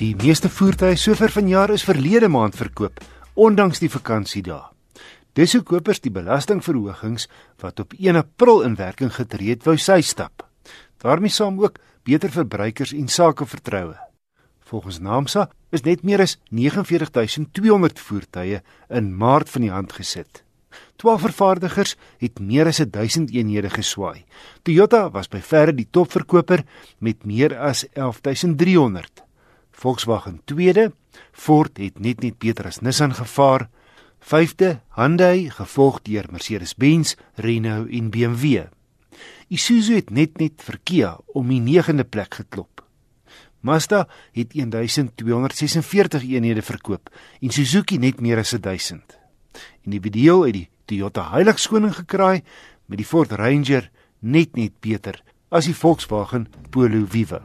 Die meeste voertuie sover vanjaar is verlede maand verkoop, ondanks die vakansiedae. Dis hoe kopers die belastingverhogings wat op 1 April in werking getree het, wou sy stap. daarmee saam ook beter verbruikers en sakevertroue. Volgens Naamsa is net meer as 49200 voertuie in Maart van die hand gesit. 12 vervaardigers het meer as 1000 eenhede geswaai. Toyota was by verre die topverkoper met meer as 11300. Volkswagen tweede, Ford het net net beter as Nissan gevaar. Vyfde, Hyundai, gevolg deur Mercedes-Benz, Renault en BMW. Isuzu het net net vir Kia om die 9de plek geklop. Mazda het 1246 eenhede verkoop en Suzuki net meer as 1000. Individueel het die Toyota Hilux skoning gekraai met die Ford Ranger net net beter as die Volkswagen Polo Vivo.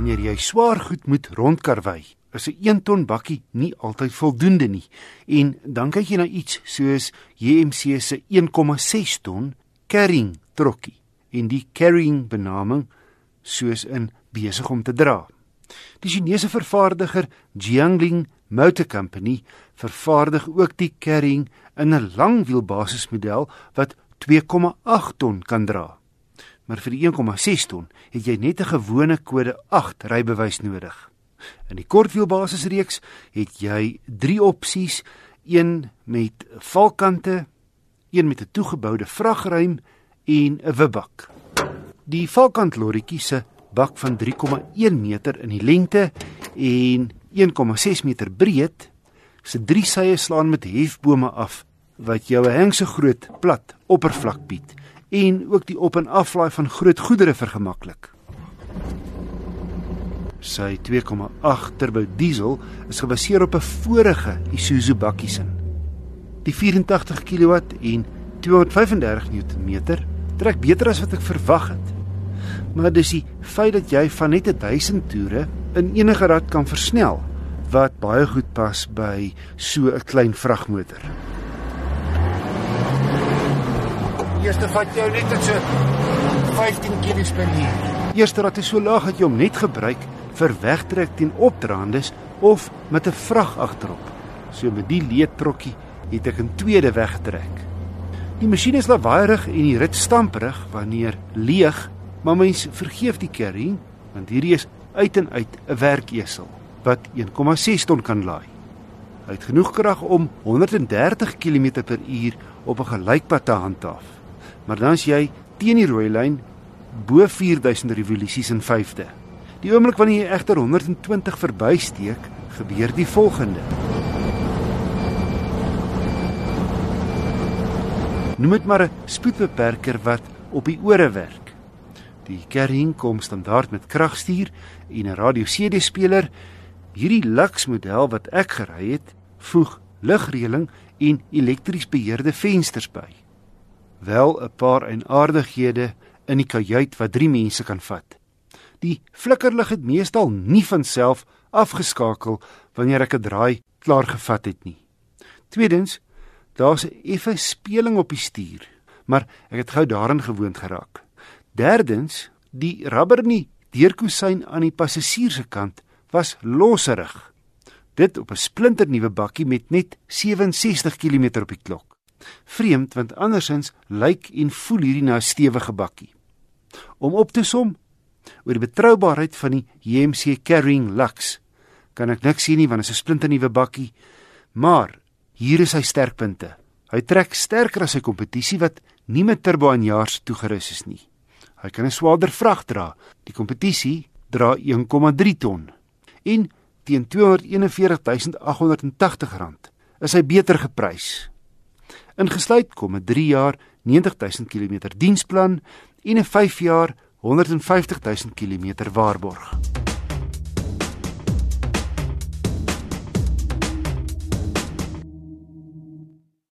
Wanneer jy swaar goed moet rondkarwei, is 'n 1 ton bakkie nie altyd voldoende nie. En dan kyk jy na iets soos JMC se 1,6 ton carrying trokkie en die carrying benaming soos in besig om te dra. Die Chinese vervaardiger Jiangling Motor Company vervaardig ook die carrying in 'n langwielbasismodel wat 2,8 ton kan dra. Maar vir die 1,6 ton het jy net 'n gewone kode 8 rybewys nodig. In die kortwielbasisreeks het jy 3 opsies, een met valkante, een met 'n toegeboude vragruim en 'n wibak. Die valkant lorrietjie se bak van 3,1 meter in die lengte en 1,6 meter breed, se drie sye slaan met hefbome af wat jou 'n hengse groot plat oppervlak bied en ook die op en aflaai van groot goedere vergemaklik. Sy 2,8 turbo diesel is gebaseer op 'n vorige Isuzu bakkie-sin. Die 84 kW en 235 Nm trek beter as wat ek verwag het. Maar dis die feit dat jy van net 1000 toere in enige rad kan versnel wat baie goed pas by so 'n klein vragmotor. Eerste vat jou net tot so 15 km/h. Eerste rad is so laag dat jy hom net gebruik vir wegtrek teen opdraandes of met 'n vrag agterop. So met die leedtrokkie het ek 'n tweede wegtrek. Die masjien is lawaaierig en die rit stamperig wanneer leeg, maar mens vergeef die carrying want hierdie is uit en uit 'n werkesel wat 1,6 ton kan laai. Hy het genoeg krag om 130 km/h op 'n gelykpad te handhaaf. Maar dan as jy teen die rooi lyn bo 4000 revolusies in 5de Die oomblik wanneer jy egter 120 verbysteek, gebeur die volgende. Noem dit maar 'n spoedbeperker wat op die ore werk. Die carrying kom standaard met kragstuur en 'n radio CD-speler. Hierdie Lux model wat ek gery het, voeg ligreëling en elektries beheerde vensters by. Wel 'n paar eienaardighede in die kajuit wat 3 mense kan vat. Die flikkerlig het meestal nie van self afgeskakel wanneer ek 'n draai klaar gevat het nie. Tweedens, daar's 'n effe speling op die stuur, maar ek het gou daaraan gewoond geraak. Derdens, die rubber nie deurkusyn aan die passasier se kant was loserig. Dit op 'n splinternuwe bakkie met net 67 km op die klok. Vreemd want andersins lyk en voel hierdie na 'n stewige bakkie. Om op te som, Oor die betroubaarheid van die JMC Carrying Lux kan ek niks sê nie want dit is 'n splinternuwe bakkie, maar hier is sy sterkpunte. Hy trek sterker as sy kompetisie wat nie met turbo aanjaars toegerus is nie. Hy kan 'n swaarder vrag dra. Die kompetisie dra 1,3 ton. En teen R241880 is hy beter geprys. Ingesluit kom 'n 3 jaar 90000 km diensplan en 'n 5 jaar 150 000 km waarborg.